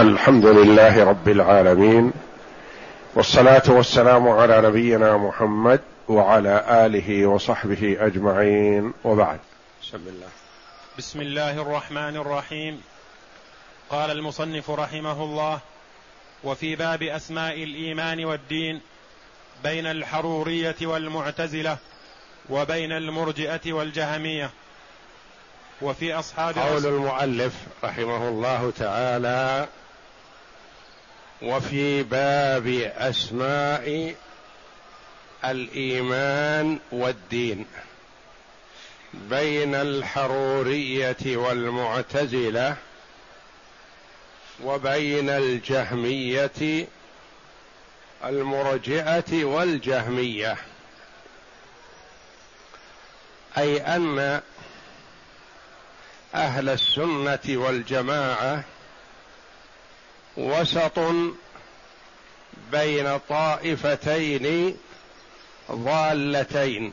الحمد لله رب العالمين والصلاة والسلام على نبينا محمد وعلى آله وصحبه أجمعين وبعد. بسم الله. بسم الله الرحمن الرحيم. قال المصنف رحمه الله وفي باب أسماء الإيمان والدين بين الحرورية والمعتزلة وبين المرجئة والجهمية. وفي أصحاب قول المؤلف رحمه الله تعالى وفي باب أسماء الإيمان والدين بين الحرورية والمعتزلة وبين الجهمية المرجئة والجهمية. أي أن أهل السنة والجماعة وسط بين طائفتين ضالتين.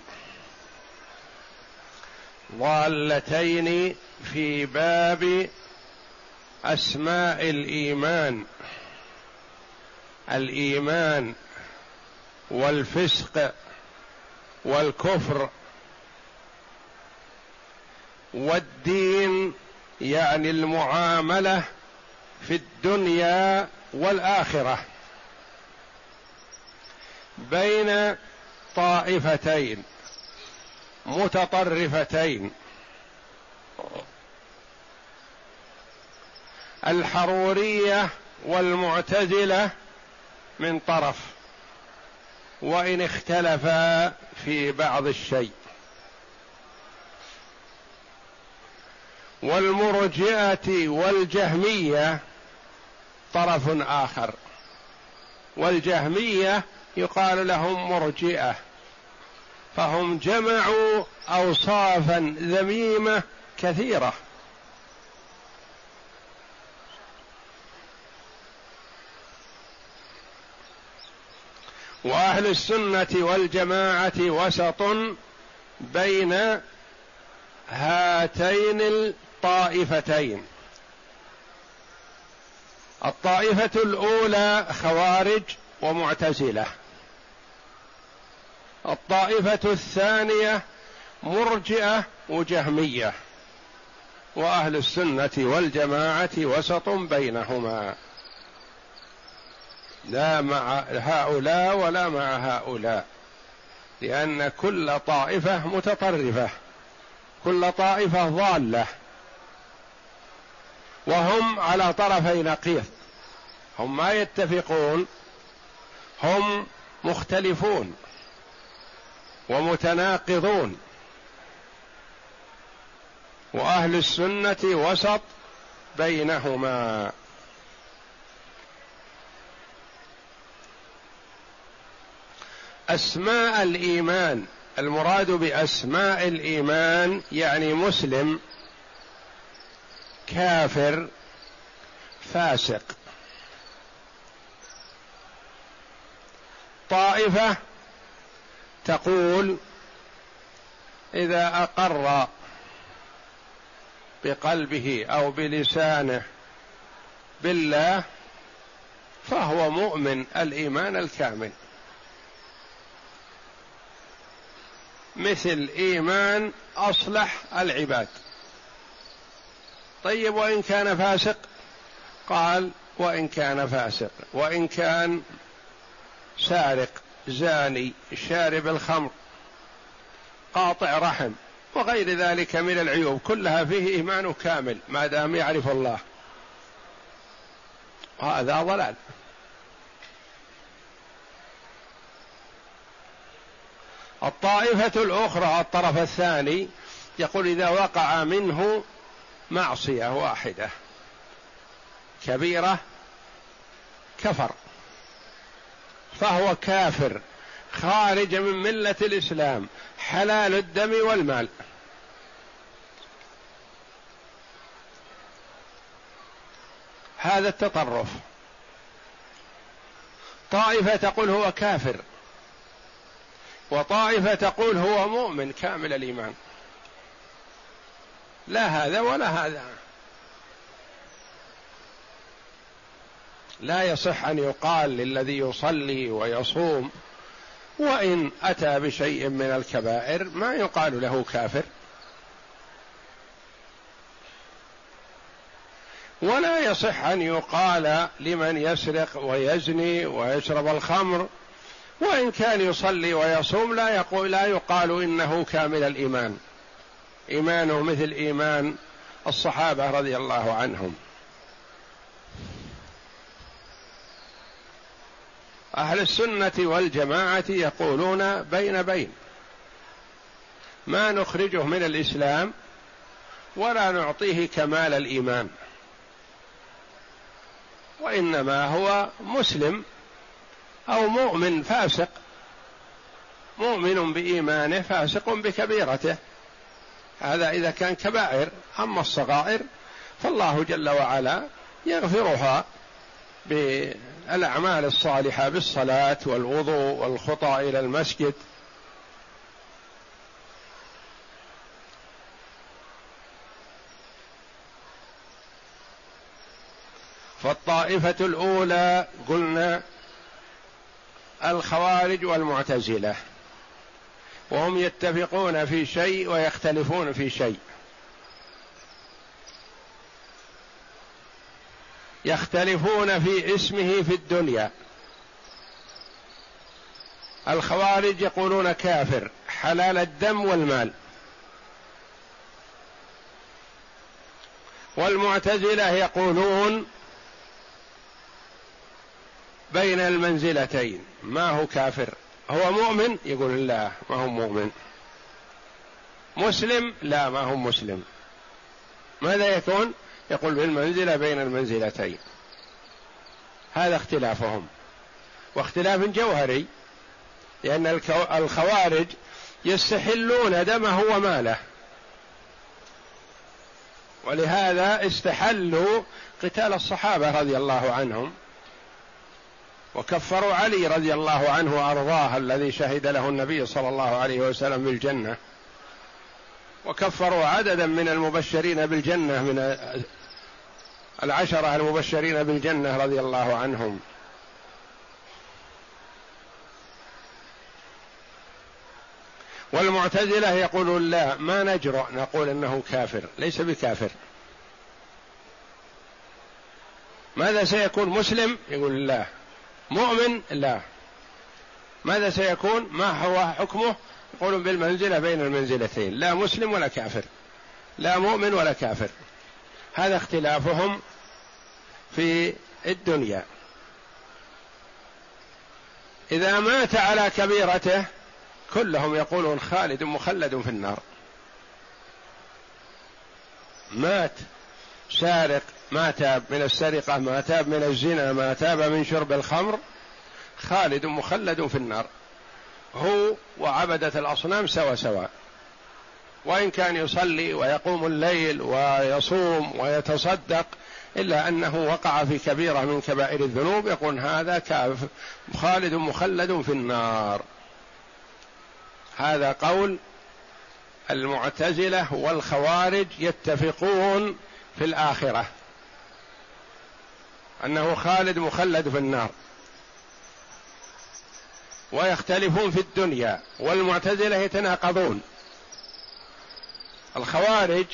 ضالتين في باب أسماء الإيمان. الإيمان والفسق والكفر والدين يعني المعاملة في الدنيا والآخرة بين طائفتين متطرفتين. الحرورية والمعتزلة من طرف وإن اختلفا في بعض الشيء. والمرجئة والجهمية طرف آخر. والجهمية يقال لهم مرجئة فهم جمعوا اوصافا ذميمة كثيرة. وأهل السنة والجماعة وسط بين هاتين الطائفتين. الطائفة الأولى خوارج ومعتزلة. الطائفة الثانية مرجئة وجهمية. وأهل السنة والجماعة وسط بينهما. لا مع هؤلاء ولا مع هؤلاء. لأن كل طائفة متطرفة. كل طائفة ضالة. وهم على طرفي نقيض هم ما يتفقون هم مختلفون ومتناقضون. وأهل السنة وسط بينهما. أسماء الإيمان المراد بأسماء الإيمان يعني مسلم كافر فاسق. طائفة تقول إذا أقر بقلبه أو بلسانه بالله فهو مؤمن الإيمان الكامل. مثل إيمان أصلح العباد. طيب وإن كان فاسق؟ قال وإن كان فاسق. وإن كان سارق زاني شارب الخمر قاطع رحم وغير ذلك من العيوب كلها فيه إيمان كامل ما دام يعرف الله. هذا ضلال. الطائفة الأخرى الطرف الثاني يقول إذا وقع منه معصية واحدة. كبيرة كفر. فهو كافر خارج من ملة الإسلام حلال الدم والمال. هذا التطرف. طائفة تقول هو كافر وطائفة تقول هو مؤمن كامل الإيمان. لا هذا ولا هذا. لا يصح أن يقال للذي يصلي ويصوم وإن أتى بشيء من الكبائر ما يقال له كافر. ولا يصح أن يقال لمن يسرق ويزني ويشرب الخمر وإن كان يصلي ويصوم لا يقول لا يقال إنه كامل الإيمان. إيمانه مثل إيمان الصحابة رضي الله عنهم. أهل السنة والجماعة يقولون بين بين. ما نخرجه من الإسلام ولا نعطيه كمال الإيمان. وإنما هو مسلم أو مؤمن فاسق. مؤمن بإيمانه فاسق بكبيرته. هذا إذا كان كبائر أما الصغائر فالله جل وعلا يغفرها بالأعمال الصالحة بالصلاة والوضوء والخطى إلى المسجد. فالطائفة الأولى قلنا الخوارج والمعتزلة. وهم يتفقون في شيء ويختلفون في شيء. يختلفون في اسمه في الدنيا. الخوارج يقولون كافر حلال الدم والمال. والمعتزلة يقولون بين المنزلتين ما هو كافر؟ هو مؤمن؟ يقول لا ما هو مؤمن. مسلم؟ لا ما هو مسلم. ماذا يكون؟ يقول بالمنزلة بين المنزلتين. هذا اختلافهم. واختلاف جوهري لأن الخوارج يستحلون دمه وماله. ولهذا استحلوا قتال الصحابة رضي الله عنهم. وكفروا علي رضي الله عنه وأرضاه الذي شهد له النبي صلى الله عليه وسلم بالجنة. وكفروا عددا من المبشرين بالجنة من العشرة المبشرين بالجنة رضي الله عنهم. والمعتزلة يقولون لا ما نجرؤ نقول إنه كافر ليس بكافر. ماذا سيكون مسلم؟ يقول لا. مؤمن؟ لا. ماذا سيكون؟ ما هو حكمه؟ يقولون بالمنزلة بين المنزلتين لا مسلم ولا كافر. لا مؤمن ولا كافر. هذا اختلافهم في الدنيا. إذا مات على كبيرته كلهم يقولون خالد مخلد في النار. مات. سارق ما تاب من السرقة ما تاب من الزنا ما تاب من شرب الخمر خالد مخلد في النار. هو وعبدة الأصنام سوا سوا. وإن كان يصلي ويقوم الليل ويصوم ويتصدق إلا أنه وقع في كبيرة من كبائر الذنوب يقول هذا كاف خالد مخلد في النار. هذا قول المعتزلة والخوارج يتفقون في الآخرة. أنه خالد مخلد في النار. ويختلفون في الدنيا والمعتزلة يتناقضون. الخوارج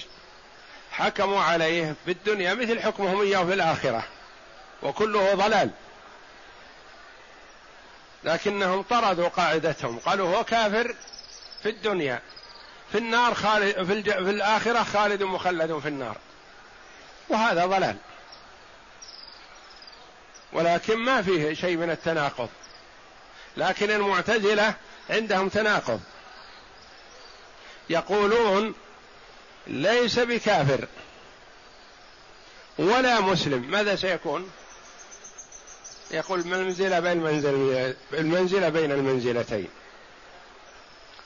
حكموا عليه في الدنيا مثل حكمهم إياه في الآخرة وكله ضلال. لكنهم طردوا قاعدتهم قالوا هو كافر في الدنيا. في النار خالد في, الج... في الآخرة خالد مخلد في النار. وهذا ضلال. ولكن ما فيه شيء من التناقض. لكن المعتزلة عندهم تناقض. يقولون ليس بكافر ولا مسلم. ماذا سيكون؟ يقول المنزلة بين المنزل المنزلة بين المنزلتين.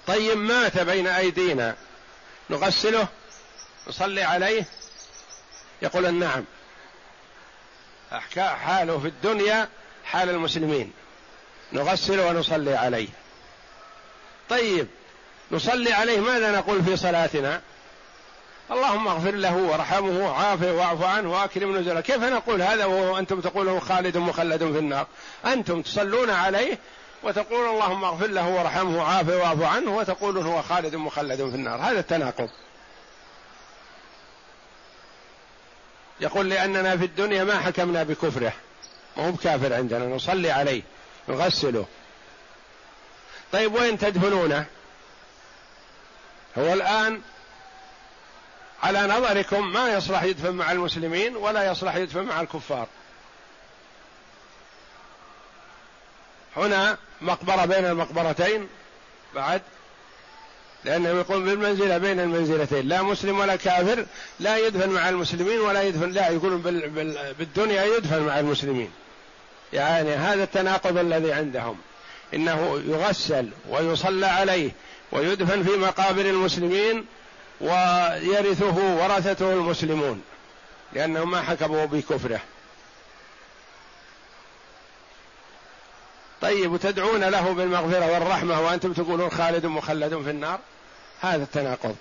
طيب مات بين أيدينا. نغسله؟ نصلي عليه؟ يقول نعم حاله في الدنيا حال المسلمين. نغسل ونصلي عليه. طيب نصلي عليه ماذا نقول في صلاتنا؟ اللهم اغفر له وارحمه وعافه واعف عنه واكرم نزله كيف نقول هذا وأنتم تقولون خالد مخلد في النار؟ أنتم تصلون عليه وتقولون اللهم اغفر له وارحمه وعافه واعف عنه وتقولون هو خالد مخلد في النار. هذا التناقض. يقول لأننا في الدنيا ما حكمنا بكفره. ما هو بكافر عندنا نصلي عليه نغسله. طيب وين تدفنونه؟ هو الآن على نظركم ما يصلح يدفن مع المسلمين ولا يصلح يدفن مع الكفار. هنا مقبرة بين المقبرتين بعد لأنه يقوم بالمنزلة بين المنزلتين لا مسلم ولا كافر لا يدفن مع المسلمين ولا يدفن لا يقولون بالدنيا يدفن مع المسلمين. يعني هذا التناقض الذي عندهم. إنه يغسل ويصلى عليه ويدفن في مقابر المسلمين ويرثه ورثته المسلمون لأنهم ما حكموا بكفره. طيب وتدعون له بالمغفرة والرحمة وأنتم تقولون خالد مخلد في النار؟ هذا التناقض.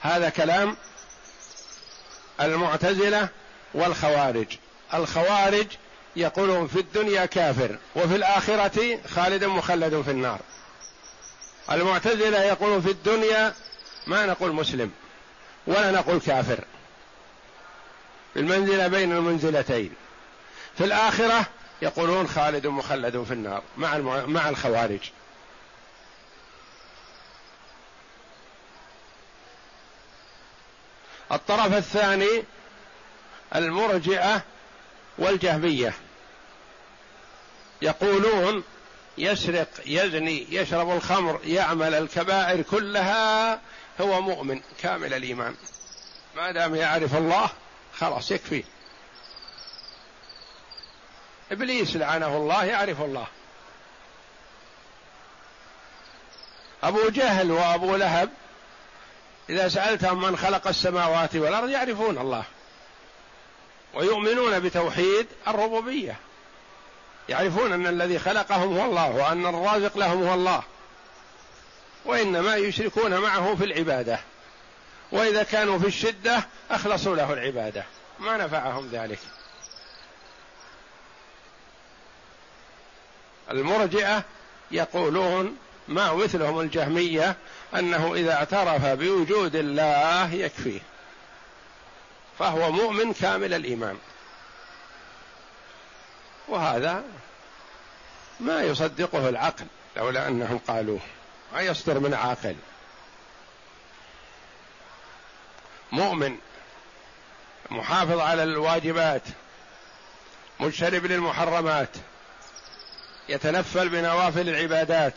هذا كلام المعتزلة والخوارج. الخوارج يقولون في الدنيا كافر وفي الآخرة خالد مخلد في النار. المعتزلة يقولون في الدنيا ما نقول مسلم ولا نقول كافر. في المنزلة بين المنزلتين. في الآخرة يقولون خالد مخلد في النار مع مع الخوارج. الطرف الثاني المرجئة والجهمية. يقولون يسرق يزني يشرب الخمر يعمل الكبائر كلها هو مؤمن كامل الإيمان. ما دام يعرف الله خلاص يكفي. إبليس لعنه الله يعرف الله. أبو جهل وأبو لهب إذا سألتهم من خلق السماوات والأرض يعرفون الله. ويؤمنون بتوحيد الربوبية. يعرفون أن الذي خلقهم هو الله وأن الرازق لهم هو الله. وإنما يشركون معه في العبادة. وإذا كانوا في الشدة أخلصوا له العبادة. ما نفعهم ذلك. المرجئة يقولون ما مثلهم الجهمية أنه إذا اعترف بوجود الله يكفيه. فهو مؤمن كامل الإيمان. وهذا ما يصدقه العقل لولا أنهم قالوه. ما يصدر من عاقل. مؤمن محافظ على الواجبات مجتنب للمحرمات يتنفل بنوافل العبادات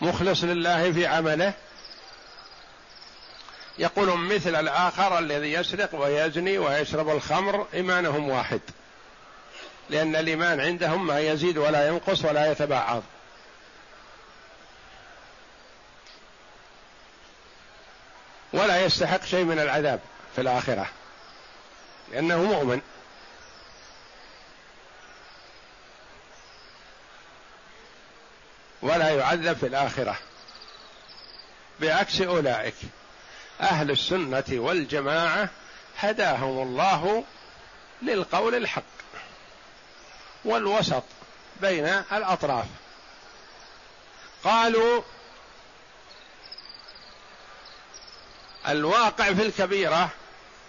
مخلص لله في عمله. يقول مثل الآخر الذي يسرق ويزني ويشرب الخمر إيمانهم واحد. لأن الإيمان عندهم ما يزيد ولا ينقص ولا يتبعض. ولا يستحق شيء من العذاب في الآخرة لأنه مؤمن. ولا يعذب في الآخرة. بعكس أولئك أهل السنة والجماعة هداهم الله للقول الحق والوسط بين الأطراف. قالوا الواقع في الكبيرة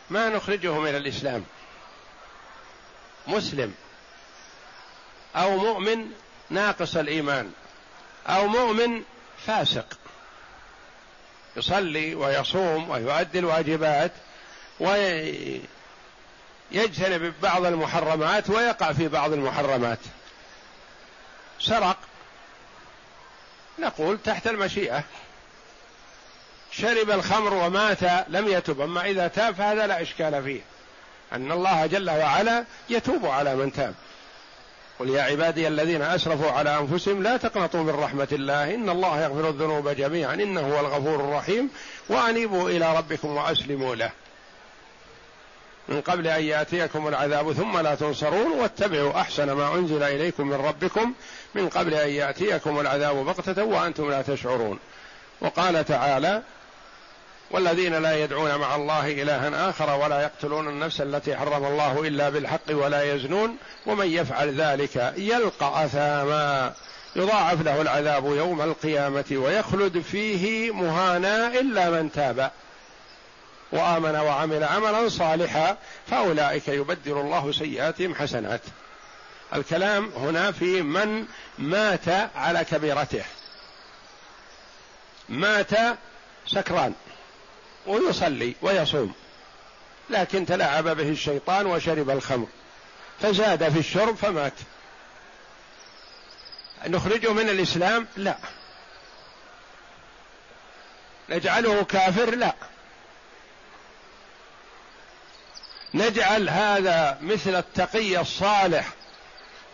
ما نخرجه من الإسلام. مسلم أو مؤمن ناقص الإيمان. أو مؤمن فاسق. يصلي ويصوم ويؤدي الواجبات يجتنب بعض المحرمات ويقع في بعض المحرمات. سرق نقول تحت المشيئة. شرب الخمر ومات لم يتب أما إذا تاب فهذا لا إشكال فيه. أن الله جل وعلا يتوب على من تاب. قل يا عبادي الذين أسرفوا على أنفسهم لا تقنطوا من رحمة الله إن الله يغفر الذنوب جميعا إنه هو الغفور الرحيم وأنيبوا إلى ربكم وأسلموا له. من قبل أن يأتيكم العذاب ثم لا تنصرون واتبعوا أحسن ما أنزل إليكم من ربكم. من قبل أن يأتيكم العذاب بغتة وأنتم لا تشعرون. وقال تعالى والذين لا يدعون مع الله إلها آخر ولا يقتلون النفس التي حرم الله إلا بالحق ولا يزنون ومن يفعل ذلك يلقى أثاما. يضاعف له العذاب يوم القيامة ويخلد فيه مهانا إلا من تاب وآمن وعمل عملا صالحا. فأولئك يبدل الله سيئاتهم حسنات. الكلام هنا في من مات على كبيرته. مات سكران. ويصلي ويصوم. لكن تلاعب به الشيطان وشرب الخمر. فزاد في الشرب فمات. نخرجه من الإسلام؟ لا. نجعله كافر؟ لا. نجعل هذا مثل التقي الصالح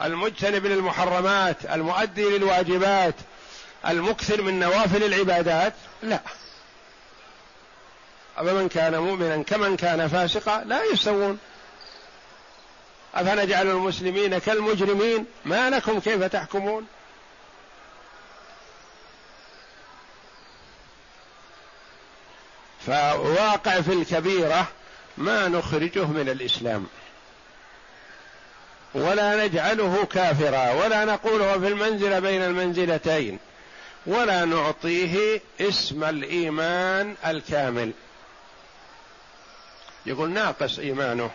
المجتنب للمحرمات المؤدي للواجبات المكثر من نوافل العبادات؟ لا. أفمن كان مؤمنا كمن كان فاسقا لا يستوون. أفنجعل المسلمين كالمجرمين؟ ما لكم كيف تحكمون؟ فواقع في الكبيرة ما نخرجه من الإسلام. ولا نجعله كافرا ولا نقوله في المنزلة بين المنزلتين ولا نعطيه اسم الإيمان الكامل. يقول ناقص إيمانه.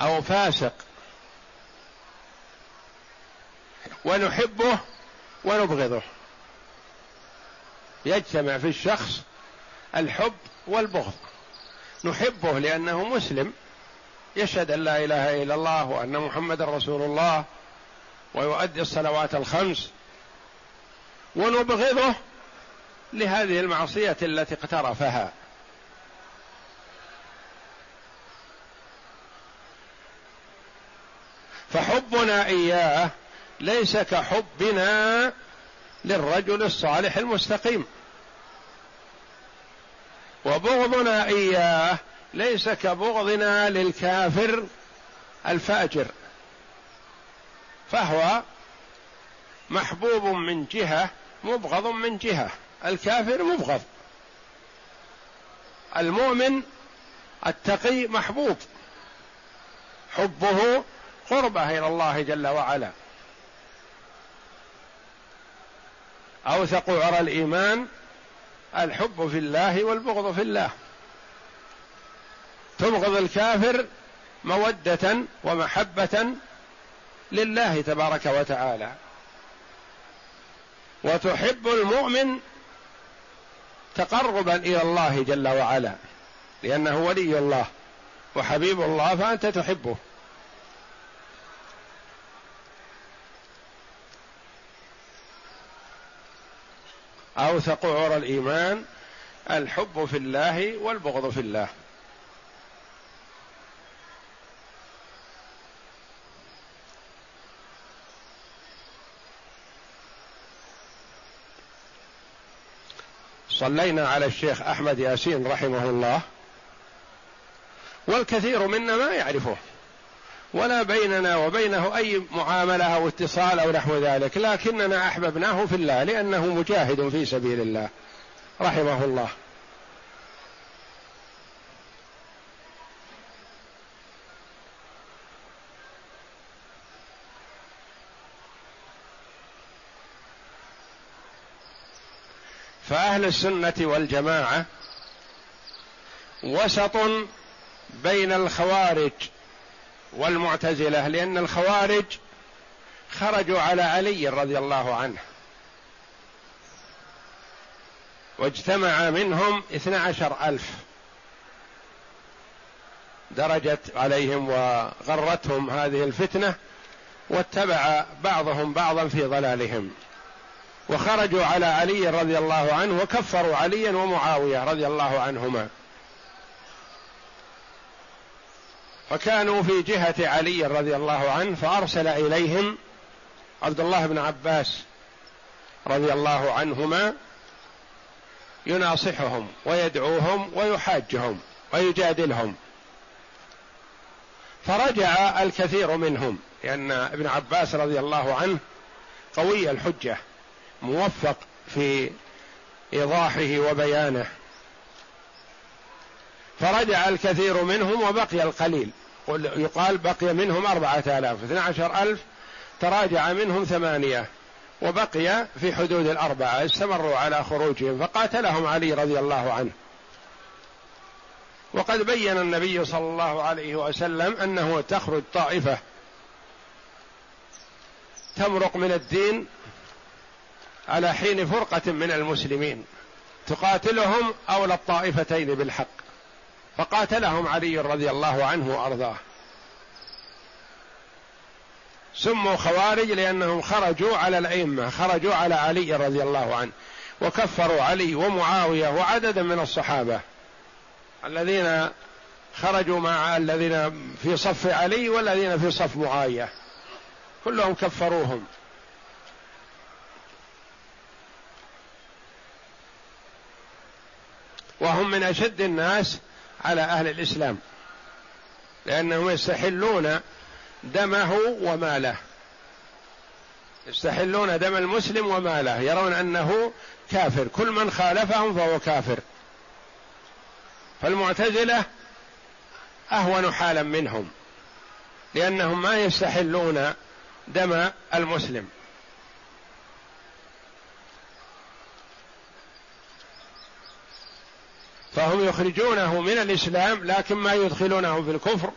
أو فاسق. ونحبه ونبغضه. يجتمع في الشخص الحب والبغض. نحبه لأنه مسلم. يشهد أن لا إله إلا الله وأن محمد رسول الله. ويؤدي الصلوات الخمس. ونبغضه لهذه المعصية التي اقترفها. فحبنا إياه ليس كحبنا للرجل الصالح المستقيم. وبغضنا إياه ليس كبغضنا للكافر الفاجر. فهو محبوب من جهة مبغض من جهة. الكافر مبغض. المؤمن التقي محبوب. حبه قربة إلى الله جل وعلا. أوثق عرى الإيمان الحب في الله والبغض في الله. تبغض الكافر مودة ومحبة لله تبارك وتعالى. وتحب المؤمن تقربا إلى الله جل وعلا لأنه ولي الله وحبيب الله فأنت تحبه. أوثق عرى الإيمان الحب في الله والبغض في الله. صلينا على الشيخ أحمد ياسين رحمه الله والكثير منا ما يعرفه ولا بيننا وبينه أي معاملة أو اتصال أو نحو ذلك لكننا أحببناه في الله لأنه مجاهد في سبيل الله رحمه الله. فأهل السنة والجماعة وسط بين الخوارج والمعتزلة لأن الخوارج خرجوا على علي رضي الله عنه واجتمع منهم اثنى عشر ألف درجت عليهم وغرتهم هذه الفتنة واتبع بعضهم بعضا في ضلالهم. وخرجوا على علي رضي الله عنه وكفروا عليا ومعاوية رضي الله عنهما. فكانوا في جهة علي رضي الله عنه فأرسل إليهم عبد الله بن عباس رضي الله عنهما يناصحهم ويدعوهم ويحاجهم ويجادلهم. فرجع الكثير منهم لأن ابن عباس رضي الله عنه قوي الحجة. موفق في إيضاحه وبيانه. فرجع الكثير منهم وبقي القليل. يقال بقي منهم أربعة آلاف اثنى عشر ألف تراجع منهم ثمانية وبقي في حدود الأربعة استمروا على خروجهم فقاتلهم علي رضي الله عنه. وقد بين النبي صلى الله عليه وسلم أنه تخرج طائفة تمرق من الدين على حين فرقة من المسلمين. تقاتلهم أولى الطائفتين بالحق. فقاتلهم علي رضي الله عنه وأرضاه. سموا خوارج لأنهم خرجوا على الأئمة خرجوا على علي رضي الله عنه وكفروا علي ومعاوية وعددا من الصحابة. الذين خرجوا مع الذين في صف علي والذين في صف معاوية. كلهم كفروهم. وهم من أشد الناس على أهل الإسلام لأنهم يستحلون دمه وماله. يستحلون دم المسلم وماله يرون أنه كافر. كل من خالفهم فهو كافر. فالمعتزلة أهون حالا منهم لأنهم ما يستحلون دم المسلم. فهم يخرجونه من الإسلام لكن ما يدخلونه في الكفر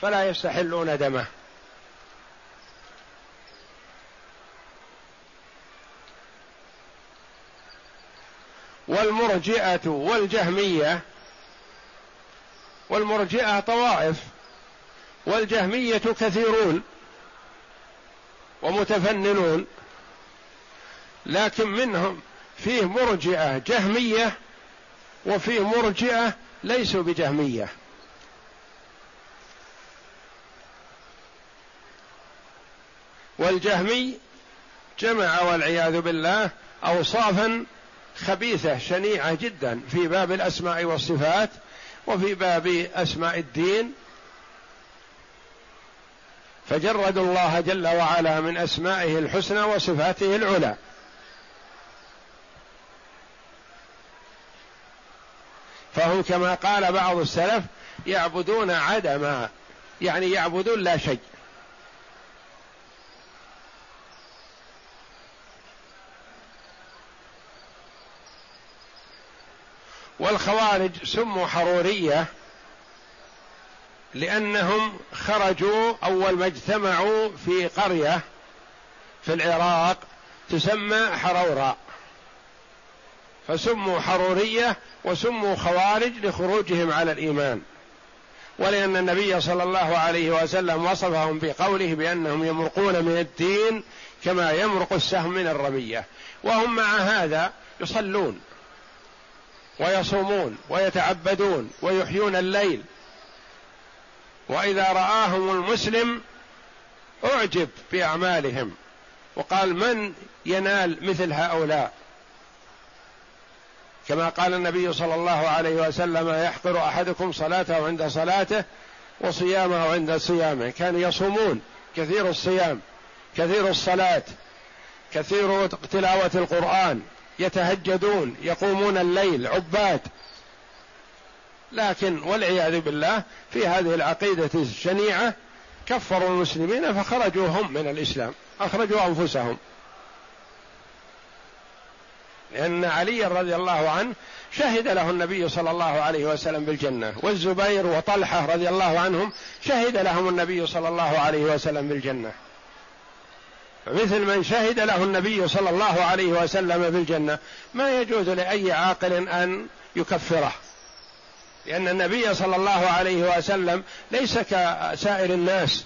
فلا يستحلون دمه. والمرجئة والجهمية والمرجئة طوائف والجهمية كثيرون ومتفننون لكن منهم فيه مرجئة جهمية وفي مرجئة ليسوا بجهمية. والجهمي جمع والعياذ بالله اوصافا خبيثة شنيعة جدا في باب الأسماء والصفات وفي باب أسماء الدين. فجردوا الله جل وعلا من أسمائه الحسنى وصفاته العلى. فهم كما قال بعض السلف يعبدون عدما يعني يعبدون لا شيء. والخوارج سموا حرورية لأنهم خرجوا أول ما اجتمعوا في قرية في العراق تسمى حرورا. فسموا حرورية وسموا خوارج لخروجهم على الإيمان. ولأن النبي صلى الله عليه وسلم وصفهم بقوله بأنهم يمرقون من الدين كما يمرق السهم من الرمية. وهم مع هذا يصلون ويصومون ويتعبدون ويحيون الليل. وإذا رآهم المسلم أعجب بأعمالهم. وقال من ينال مثل هؤلاء؟ كما قال النبي صلى الله عليه وسلم يحقر أحدكم صلاته عند صلاته وصيامه عند صيامه. كانوا يصومون. كثير الصيام كثير الصلاة كثير تلاوة القرآن يتهجدون يقومون الليل عباد. لكن والعياذ بالله في هذه العقيدة الشنيعة كفروا المسلمين فخرجوا هم من الإسلام أخرجوا أنفسهم. لأن علي رضي الله عنه شهد له النبي صلى الله عليه وسلم بالجنة والزبير وطلحة رضي الله عنهم شهد لهم النبي صلى الله عليه وسلم بالجنة. مثل من شهد له النبي صلى الله عليه وسلم بالجنة ما يجوز لأي عاقل أن يكفره. لأن النبي صلى الله عليه وسلم ليس كسائر الناس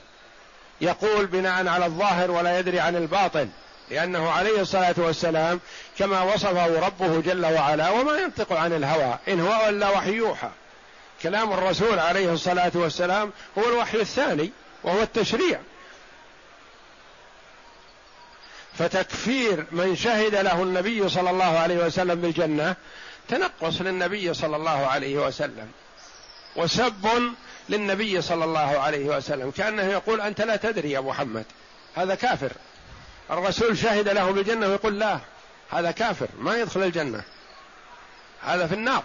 يقول بناء على الظاهر ولا يدري عن الباطن. لأنه عليه الصلاة والسلام كما وصفه ربه جل وعلا وما ينطق عن الهوى إن هو إلا وحي يوحى. كلام الرسول عليه الصلاة والسلام هو الوحي الثاني وهو التشريع. فتكفير من شهد له النبي صلى الله عليه وسلم بالجنة تنقص للنبي صلى الله عليه وسلم وسب للنبي صلى الله عليه وسلم كأنه يقول أنت لا تدري يا محمد هذا كافر. الرسول شهد له بالجنة ويقول لا هذا كافر ما يدخل الجنة. هذا في النار.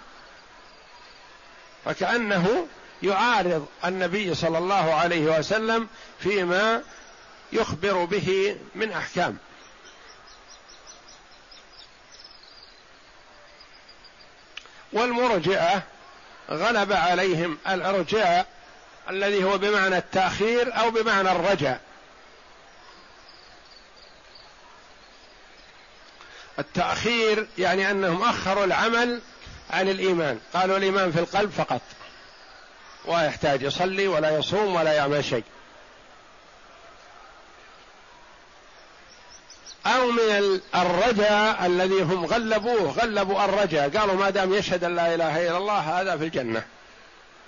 فكأنه يعارض النبي صلى الله عليه وسلم فيما يخبر به من أحكام. والمرجئة غلب عليهم الأرجاء الذي هو بمعنى التأخير أو بمعنى الرجاء. التأخير يعني أنهم أخروا العمل عن الإيمان. قالوا الإيمان في القلب فقط. ويحتاج يصلي ولا يصوم ولا يعمل شيء. أو من الرجاء الذي هم غلبوه. غلبوا الرجاء قالوا ما دام يشهد أن لا إله إلا الله هذا في الجنة.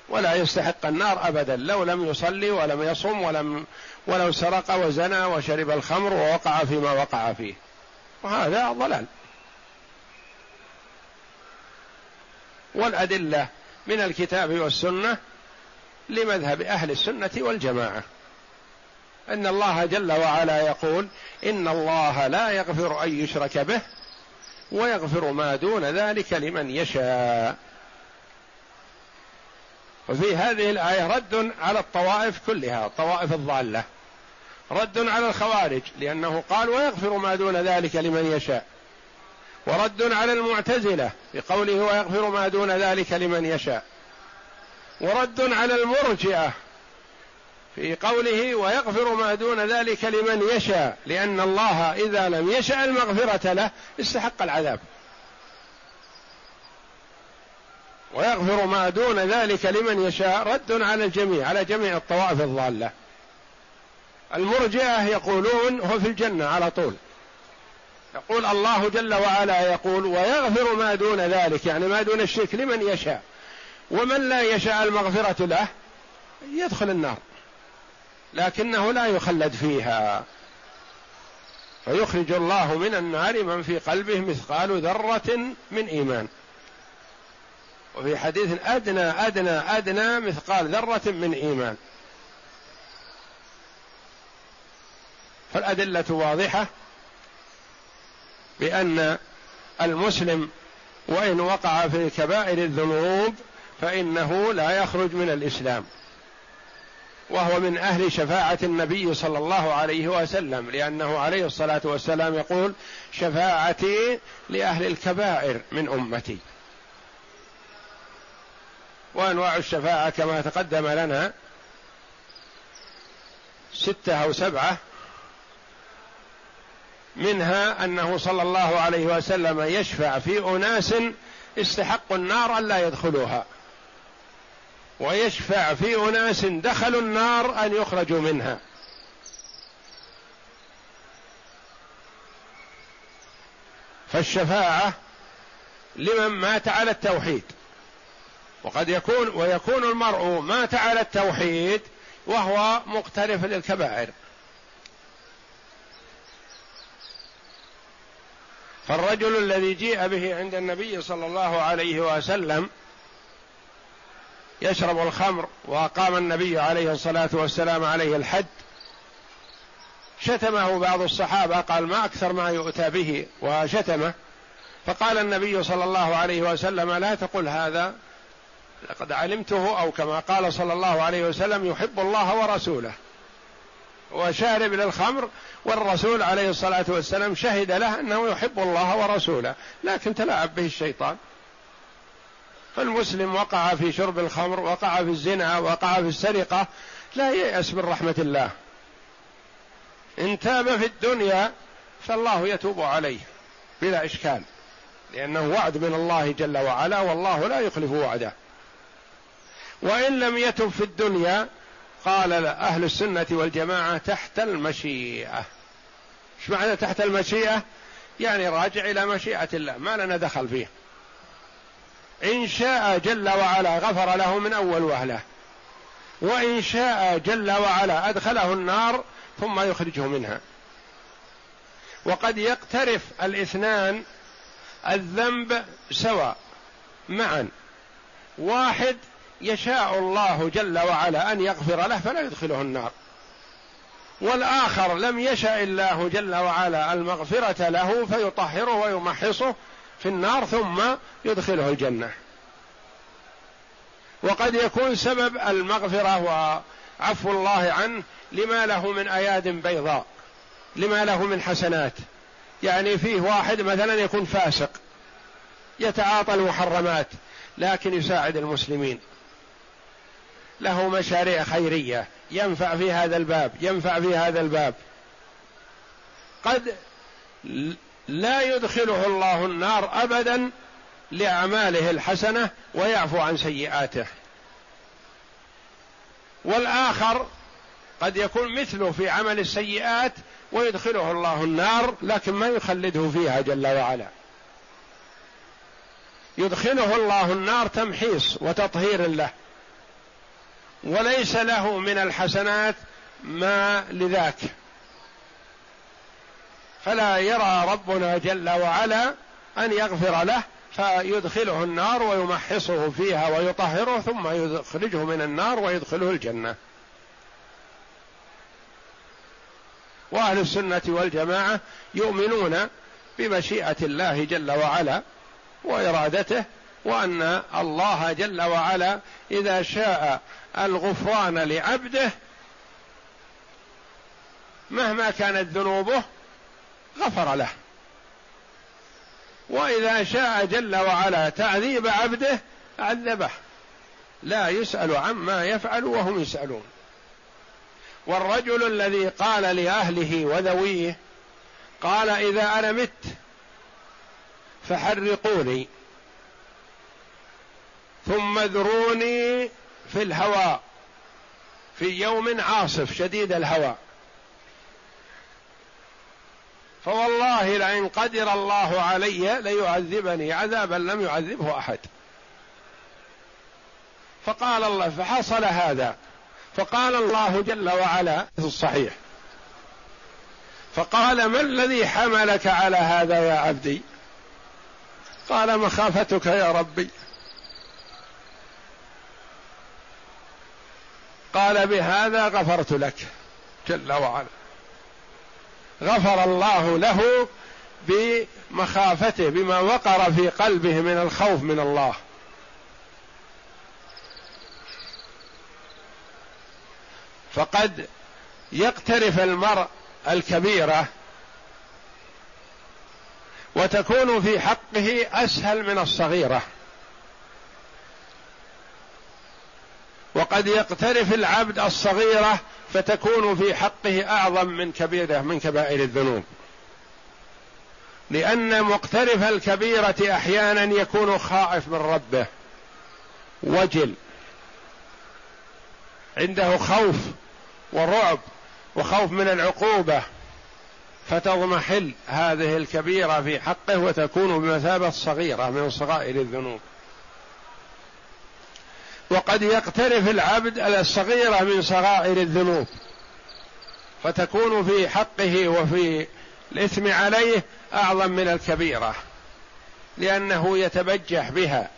ولا يستحق النار أبدا. لو لم يصلي ولم يصم ولم ولو سرق وزنى وشرب الخمر ووقع فيما وقع فيه. وهذا ضلال. والأدلة من الكتاب والسنة لمذهب أهل السنة والجماعة. أن الله جل وعلا يقول إن الله لا يغفر أن يشرك به ويغفر ما دون ذلك لمن يشاء. وفي هذه الآية رد على الطوائف كلها الطوائف الضالة. رد على الخوارج لأنه قال ويغفر ما دون ذلك لمن يشاء. ورد على المعتزلة بقوله ويغفر ما دون ذلك لمن يشاء. ورد على المرجئة في قوله ويغفر ما دون ذلك لمن يشاء لأن الله إذا لم يشاء المغفرة له استحق العذاب. ويغفر ما دون ذلك لمن يشاء رد على الجميع على جميع الطوائف الضالة. المرجئة يقولون هو في الجنة على طول. يقول الله جل وعلا يقول ويغفر ما دون ذلك يعني ما دون الشرك لمن يشاء. ومن لا يشاء المغفرة له يدخل النار لكنه لا يخلد فيها. فيخرج الله من النار من في قلبه مثقال ذرة من إيمان. وفي حديث أدنى أدنى أدنى مثقال ذرة من إيمان. فالأدلة واضحة بأن المسلم وإن وقع في كبائر الذنوب فإنه لا يخرج من الإسلام وهو من أهل شفاعة النبي صلى الله عليه وسلم لأنه عليه الصلاة والسلام يقول شفاعتي لأهل الكبائر من أمتي. وأنواع الشفاعة كما تقدم لنا ستة أو سبعة منها أنه صلى الله عليه وسلم يشفع في أناس استحقوا النار الا يدخلوها. ويشفع في أناس دخلوا النار أن يخرجوا منها. فالشفاعة لمن مات على التوحيد. وقد يكون ويكون المرء مات على التوحيد وهو مقترف للكبائر. فالرجل الذي جيء به عند النبي صلى الله عليه وسلم يشرب الخمر وأقام النبي عليه الصلاة والسلام عليه الحد شتمه بعض الصحابة قال ما أكثر ما يؤتى به وشتمه فقال النبي صلى الله عليه وسلم لا تقل هذا لقد علمته أو كما قال صلى الله عليه وسلم يحب الله ورسوله. وشارب للخمر والرسول عليه الصلاة والسلام شهد له أنه يحب الله ورسوله لكن تلاعب به الشيطان. فالمسلم وقع في شرب الخمر وقع في الزنا وقع في السرقة لا ييأس من رحمة الله. إن تاب في الدنيا فالله يتوب عليه بلا إشكال لأنه وعد من الله جل وعلا والله لا يخلف وعده. وإن لم يتب في الدنيا قال أهل السنة والجماعة تحت المشيئة. إيش معنى تحت المشيئة؟ يعني راجع إلى مشيئة الله ما لنا دخل فيه. إن شاء جل وعلا غفر له من أول وهلة. وإن شاء جل وعلا أدخله النار ثم يخرجه منها. وقد يقترف الاثنان الذنب سواء معا. واحد يشاء الله جل وعلا أن يغفر له فلا يدخله النار. والآخر لم يشأ الله جل وعلا المغفرة له فيطهره ويمحصه في النار ثم يدخله الجنة. وقد يكون سبب المغفرة وعفو الله عنه لما له من أياد بيضاء لما له من حسنات. يعني فيه واحد مثلا يكون فاسق يتعاطى المحرمات لكن يساعد المسلمين. له مشاريع خيرية. ينفع في هذا الباب ينفع في هذا الباب. قد لا يدخله الله النار ابدا لأعماله الحسنة ويعفو عن سيئاته. والآخر قد يكون مثله في عمل السيئات ويدخله الله النار لكن ما يخلده فيها جل وعلا. يدخله الله النار تمحيص وتطهير له. وليس له من الحسنات ما لذاك. فلا يرى ربنا جل وعلا أن يغفر له فيدخله النار ويمحصه فيها ويطهره ثم يخرجه من النار ويدخله الجنة. وأهل السنة والجماعة يؤمنون بمشيئة الله جل وعلا وإرادته وأن الله جل وعلا إذا شاء الغفران لعبده مهما كانت ذنوبه غفر له. وإذا شاء جل وعلا تعذيب عبده عذبه. لا يسأل عما يفعل وهم يسألون. والرجل الذي قال لأهله وذويه قال إذا أنا مت فحرقوني. ثم ذروني في الهواء في يوم عاصف شديد الهواء. فوالله لئن قدر الله علي ليعذبني عذابا لم يعذبه أحد. فقال الله فحصل هذا. فقال الله جل وعلا في الصحيح فقال ما الذي حملك على هذا يا عبدي؟ قال مخافتك يا ربي. قال بهذا غفرت لك. جل وعلا. غفر الله له بمخافته بما وقر في قلبه من الخوف من الله. فقد يقترف المرء الكبيرة وتكون في حقه أسهل من الصغيرة. وقد يقترف العبد الصغيرة فتكون في حقه أعظم من كبيره من كبائر الذنوب. لأن مقترف الكبيرة أحيانا يكون خائف من ربه. وجل. عنده خوف ورعب وخوف من العقوبة. فتضمحل هذه الكبيرة في حقه وتكون بمثابة صغيرة من صغائر الذنوب. وقد يقترف العبد الصغيرة من صغائر الذنوب فتكون في حقه وفي الإثم عليه أعظم من الكبيرة لأنه يتبجح بها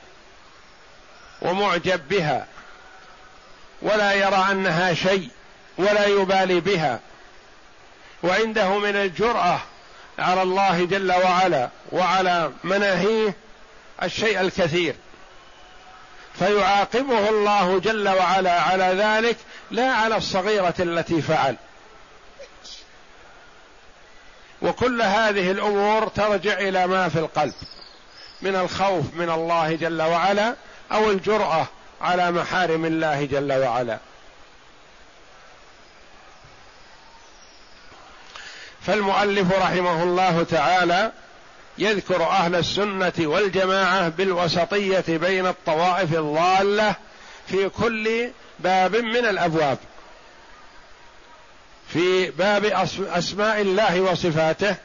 ومعجب بها ولا يرى أنها شيء ولا يبالي بها وعنده من الجرأة على الله جل وعلا وعلى مناهيه الشيء الكثير. فيعاقبه الله جل وعلا على ذلك لا على الصغيرة التي فعل. وكل هذه الأمور ترجع إلى ما في القلب من الخوف من الله جل وعلا أو الجرأة على محارم الله جل وعلا. فالمؤلف رحمه الله تعالى يذكر أهل السنة والجماعة بالوسطية بين الطوائف الضالة في كل باب من الأبواب. في باب أسماء الله وصفاته.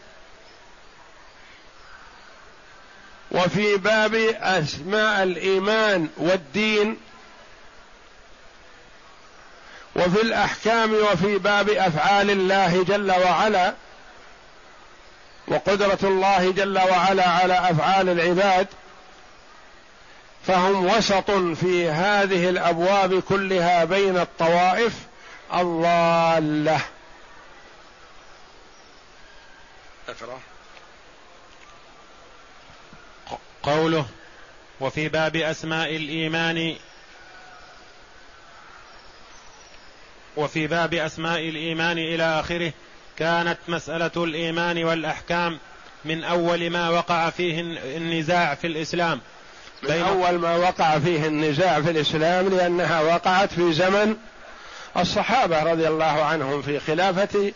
وفي باب أسماء الإيمان والدين. وفي الأحكام وفي باب أفعال الله جل وعلا. وقدرة الله جل وعلا على أفعال العباد فهم وسط في هذه الأبواب كلها بين الطوائف الضالة. قوله وفي باب أسماء الإيمان وفي باب أسماء الإيمان إلى آخره كانت مسألة الإيمان والأحكام من أول ما وقع فيه النزاع في الإسلام. من أول ما وقع فيه النزاع في الإسلام لأنها وقعت في زمن الصحابة رضي الله عنهم في خلافة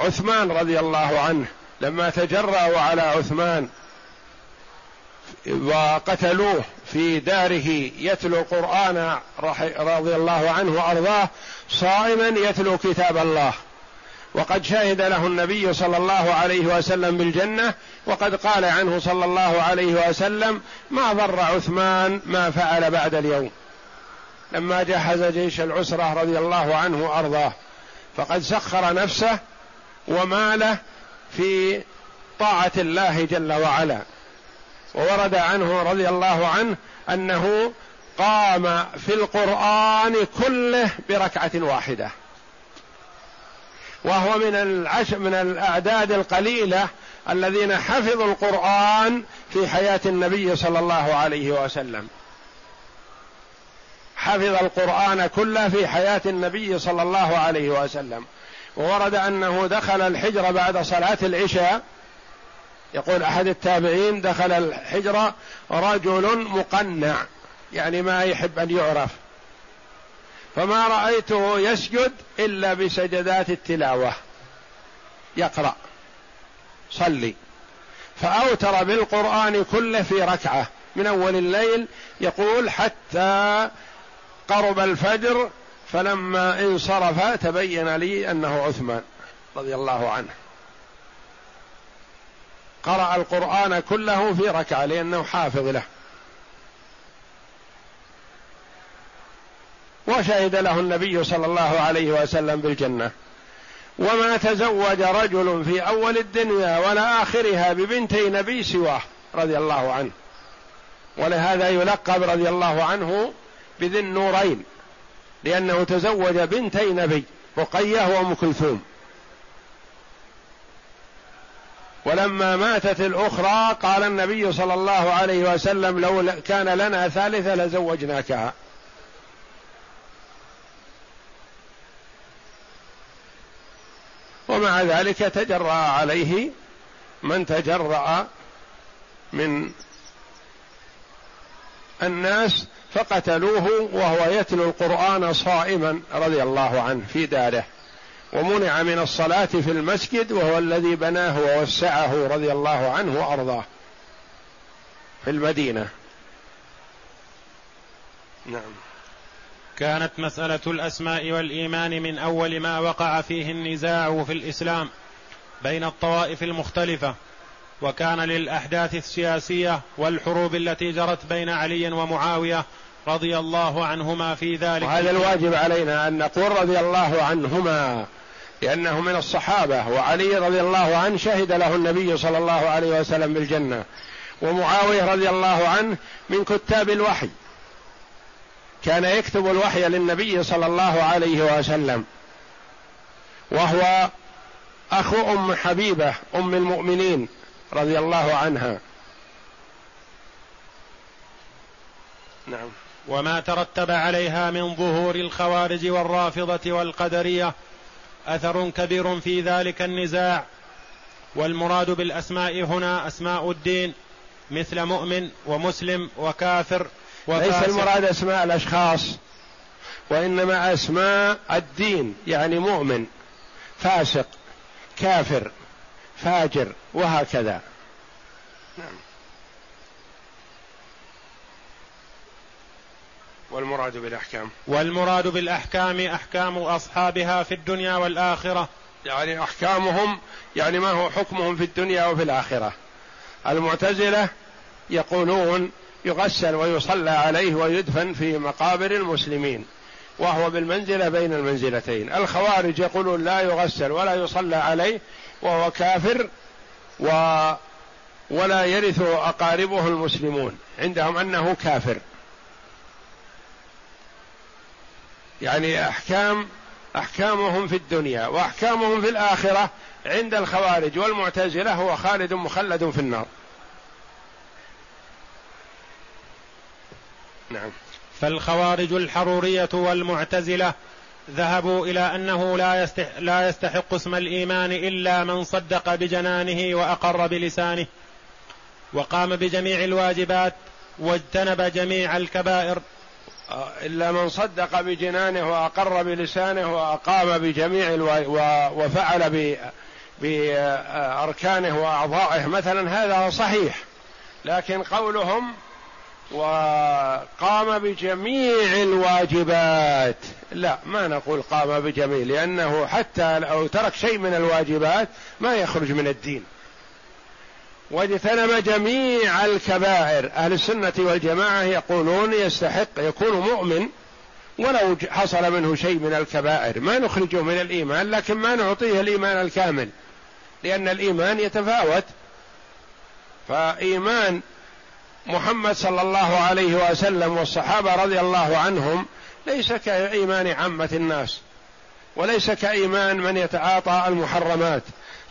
عثمان رضي الله عنه. لما تجرأوا على عثمان وقتلوه في داره يتلو القرآن رضي الله عنه وأرضاه صائما يتلو كتاب الله. وقد شهد له النبي صلى الله عليه وسلم بالجنة وقد قال عنه صلى الله عليه وسلم ما ضر عثمان ما فعل بعد اليوم. لما جهز جيش العسرة رضي الله عنه وأرضاه فقد سخر نفسه وماله في طاعة الله جل وعلا. وورد عنه رضي الله عنه أنه قام في القرآن كله بركعة واحدة. وهو من العش من الأعداد القليلة الذين حفظوا القرآن في حياة النبي صلى الله عليه وسلم. حفظ القرآن كله في حياة النبي صلى الله عليه وسلم. وورد أنه دخل الحجر بعد صلاة العشاء. يقول أحد التابعين دخل الحجره رجل مقنع يعني ما يحب أن يعرف. فما رأيته يسجد إلا بسجدات التلاوة. يقرأ صلي. فأوتر بالقرآن كله في ركعة. من أول الليل يقول حتى قرب الفجر فلما انصرف تبين لي أنه عثمان رضي الله عنه. قرأ القرآن كله في ركعة لأنه حافظ له. وشهد له النبي صلى الله عليه وسلم بالجنة. وما تزوج رجل في أول الدنيا ولا آخرها ببنتي نبي سواه رضي الله عنه. ولهذا يلقب رضي الله عنه بذي النورين لأنه تزوج بنتي نبي رقية وأم كلثوم. ولما ماتت الأخرى قال النبي صلى الله عليه وسلم لو كان لنا ثالثة لزوجناكها. ومع ذلك تجرأ عليه من تجرأ من الناس فقتلوه وهو يتلو القرآن صائما رضي الله عنه في داره. ومنع من الصلاة في المسجد وهو الذي بناه ووسعه رضي الله عنه وأرضاه في المدينة. نعم. كانت مسألة الأسماء والإيمان من أول ما وقع فيه النزاع في الإسلام بين الطوائف المختلفة وكان للأحداث السياسية والحروب التي جرت بين علي ومعاوية رضي الله عنهما في ذلك. وهذا الواجب علينا أن نقول رضي الله عنهما لأنه من الصحابة وعلي رضي الله عنه شهد له النبي صلى الله عليه وسلم بالجنة ومعاوية رضي الله عنه من كتاب الوحي. كان يكتب الوحي للنبي صلى الله عليه وسلم وهو أخو أم حبيبة أم المؤمنين رضي الله عنها. نعم. وما ترتب عليها من ظهور الخوارج والرافضة والقدرية أثر كبير في ذلك النزاع والمراد بالأسماء هنا أسماء الدين مثل مؤمن ومسلم وكافر ليس المراد أسماء الأشخاص وإنما أسماء الدين يعني مؤمن فاسق كافر فاجر وهكذا. نعم. والمراد بالأحكام. والمراد بالأحكام أحكام أصحابها في الدنيا والآخرة. يعني أحكامهم يعني ما هو حكمهم في الدنيا وفي الآخرة. المعتزلة يقولون يغسل ويصلى عليه ويدفن في مقابر المسلمين وهو بالمنزلة بين المنزلتين. الخوارج يقولون لا يغسل ولا يصلى عليه وهو كافر و ولا يرث أقاربه المسلمون. عندهم أنه كافر. يعني أحكام أحكامهم في الدنيا وأحكامهم في الآخرة عند الخوارج والمعتزلة هو خالد مخلد في النار. نعم. فالخوارج الحرورية والمعتزلة ذهبوا إلى أنه لا يستحق, لا يستحق اسم الإيمان إلا من صدق بجنانه وأقر بلسانه وقام بجميع الواجبات واجتنب جميع الكبائر. إلا من صدق بجنانه وأقر بلسانه وأقام بجميع ألو... وفعل بأركانه وأعضائه. مثلا هذا صحيح لكن قولهم وقام بجميع الواجبات. لا ما نقول قام بجميع لأنه حتى لو ترك شيء من الواجبات ما يخرج من الدين. واجتنب جميع الكبائر. أهل السنة والجماعة يقولون يستحق يكون مؤمن ولو حصل منه شيء من الكبائر. ما نخرجه من الإيمان لكن ما نعطيه الإيمان الكامل. لأن الإيمان يتفاوت. فإيمان محمد صلى الله عليه وسلم والصحابة رضي الله عنهم ليس كإيمان عامة الناس وليس كإيمان من يتعاطى المحرمات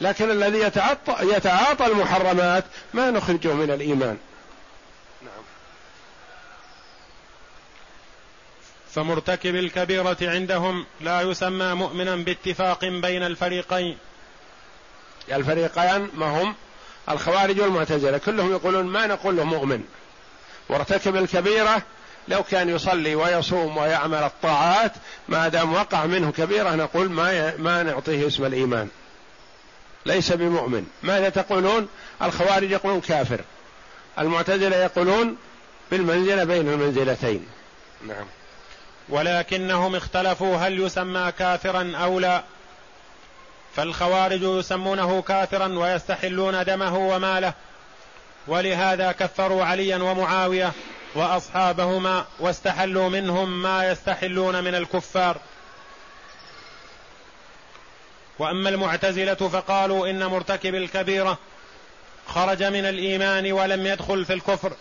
لكن الذي يتعاطى, يتعاطى المحرمات ما نخرجه من الإيمان. نعم. فمرتكب الكبيرة عندهم لا يسمى مؤمنا باتفاق بين الفريقين. الفريقان ما هم؟ الخوارج والمعتزلة كلهم يقولون ما نقول له مؤمن. وارتكب الكبيرة لو كان يصلي ويصوم ويعمل الطاعات ما دام وقع منه كبيرة نقول ما ما نعطيه اسم الإيمان. ليس بمؤمن. ماذا تقولون؟ الخوارج يقولون كافر. المعتزلة يقولون بالمنزلة بين المنزلتين. نعم. ولكنهم اختلفوا هل يسمى كافرا أو لا. فالخوارج يسمونه كافرا ويستحلون دمه وماله ولهذا كفروا عليا ومعاوية وأصحابهما واستحلوا منهم ما يستحلون من الكفار. وأما المعتزلة فقالوا إن مرتكب الكبيرة خرج من الإيمان ولم يدخل في الكفر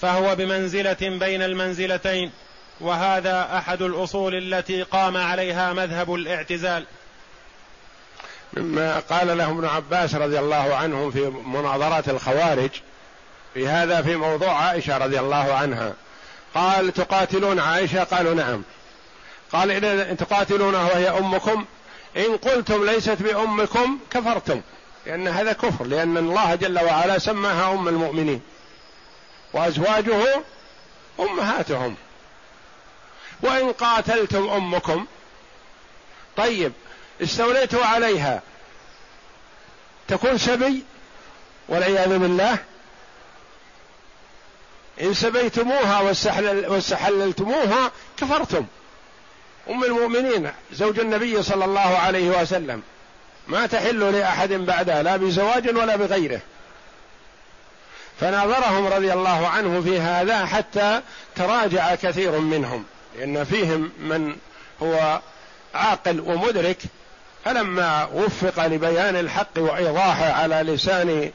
فهو بمنزلة بين المنزلتين وهذا أحد الأصول التي قام عليها مذهب الاعتزال. مما قال له ابن عباس رضي الله عنه في مناظرات الخوارج في هذا في موضوع عائشة رضي الله عنها. قال تقاتلون عائشة؟ قالوا نعم. قال إذا تقاتلونها وهي أمكم إن قلتم ليست بأمكم كفرتم لأن هذا كفر لأن الله جل وعلا سماها أم المؤمنين وأزواجه أمهاتهم. وإن قاتلتم أمكم طيب استوليتوا عليها. تكون سبي والعياذ بالله إن سبيتموها واستحللتموها كفرتم. أم المؤمنين زوج النبي صلى الله عليه وسلم ما تحل لأحد بعدها لا بزواج ولا بغيره. فناظرهم رضي الله عنه في هذا حتى تراجع كثير منهم لأن فيهم من هو عاقل ومدرك فلما وفق لبيان الحق وإيضاحه على لسان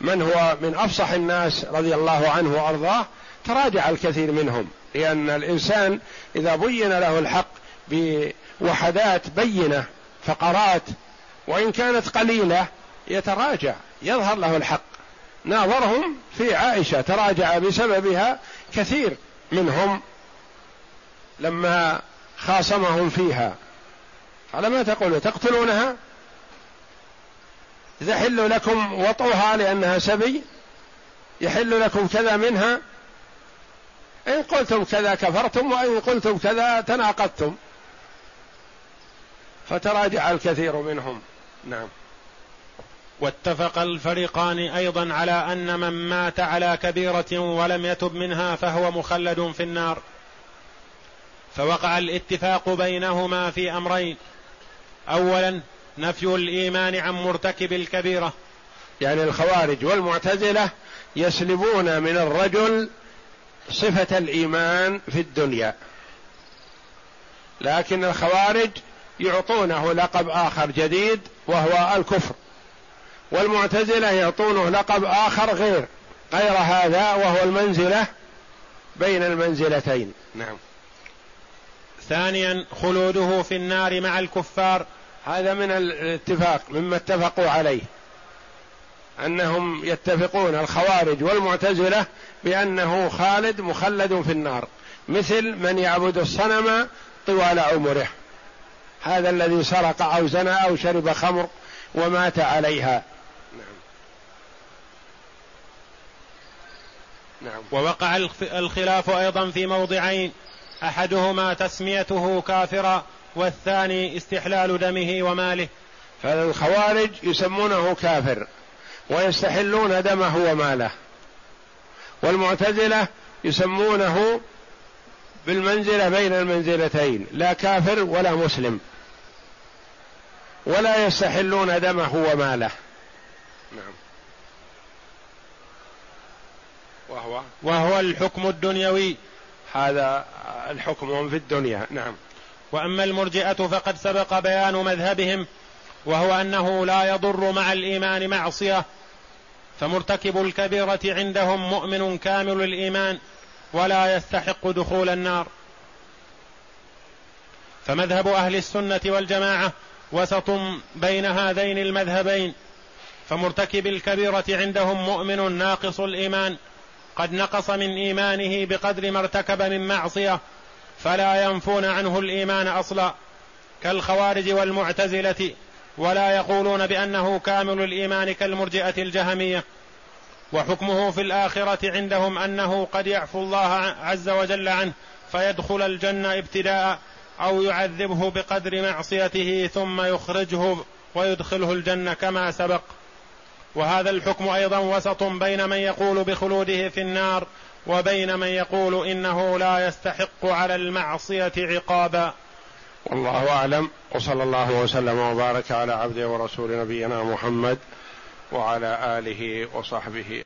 من هو من أفصح الناس رضي الله عنه وأرضاه تراجع الكثير منهم لأن الإنسان إذا بين له الحق بوحدات بينة فقرات وإن كانت قليلة يتراجع يظهر له الحق. ناظرهم في عائشة تراجع بسببها كثير منهم لما خاصمهم فيها. على ما تقول تقتلونها؟ يحل لكم وطئها لأنها سبي يحل لكم كذا منها؟ إن قلتم كذا كفرتم وإن قلتم كذا تناقضتم. فتراجع الكثير منهم. نعم. واتفق الفريقان أيضا على أن من مات على كبيرة ولم يتب منها فهو مخلد في النار. فوقع الاتفاق بينهما في أمرين. اولا نفي الإيمان عن مرتكب الكبيرة. يعني الخوارج والمعتزلة يسلبون من الرجل صفة الإيمان في الدنيا. لكن الخوارج يعطونه لقب آخر جديد وهو الكفر. والمعتزلة يعطونه لقب آخر غير غير هذا وهو المنزلة بين المنزلتين. نعم. ثانيا خلوده في النار مع الكفار. هذا من الاتفاق مما اتفقوا عليه. أنهم يتفقون الخوارج والمعتزلة بأنه خالد مخلد في النار مثل من يعبد الصنم طوال عمره. هذا الذي سرق أو زنى أو شرب خمر ومات عليها. نعم. نعم ووقع الخلاف أيضا في موضعين. أحدهما تسميته كافرا والثاني استحلال دمه وماله. فالخوارج يسمونه كافر ويستحلون دمه وماله. والمعتزلة يسمونه بالمنزلة بين المنزلتين لا كافر ولا مسلم. ولا يستحلون دمه وماله. نعم. وهو؟ وهو الحكم الدنيوي. هذا الحكم في الدنيا. نعم. وأما المرجئة فقد سبق بيان مذهبهم وهو أنه لا يضر مع الإيمان معصية فمرتكب الكبيرة عندهم مؤمن كامل الإيمان ولا يستحق دخول النار. فمذهب أهل السنة والجماعة وسط بين هذين المذهبين فمرتكب الكبيرة عندهم مؤمن ناقص الإيمان قد نقص من إيمانه بقدر ما ارتكب من معصية فلا ينفون عنه الإيمان أصلا. كالخوارج والمعتزلة ولا يقولون بأنه كامل الإيمان كالمرجئة الجهمية. وحكمه في الآخرة عندهم أنه قد يعفو الله عز وجل عنه فيدخل الجنة ابتداء أو يعذبه بقدر معصيته ثم يخرجه ويدخله الجنة كما سبق. وهذا الحكم أيضا وسط بين من يقول بخلوده في النار وبين من يقول إنه لا يستحق على المعصية عقابا. والله أعلم. وصلى الله وسلم وبارك على عبده ورسول نبينا محمد وعلى آله وصحبه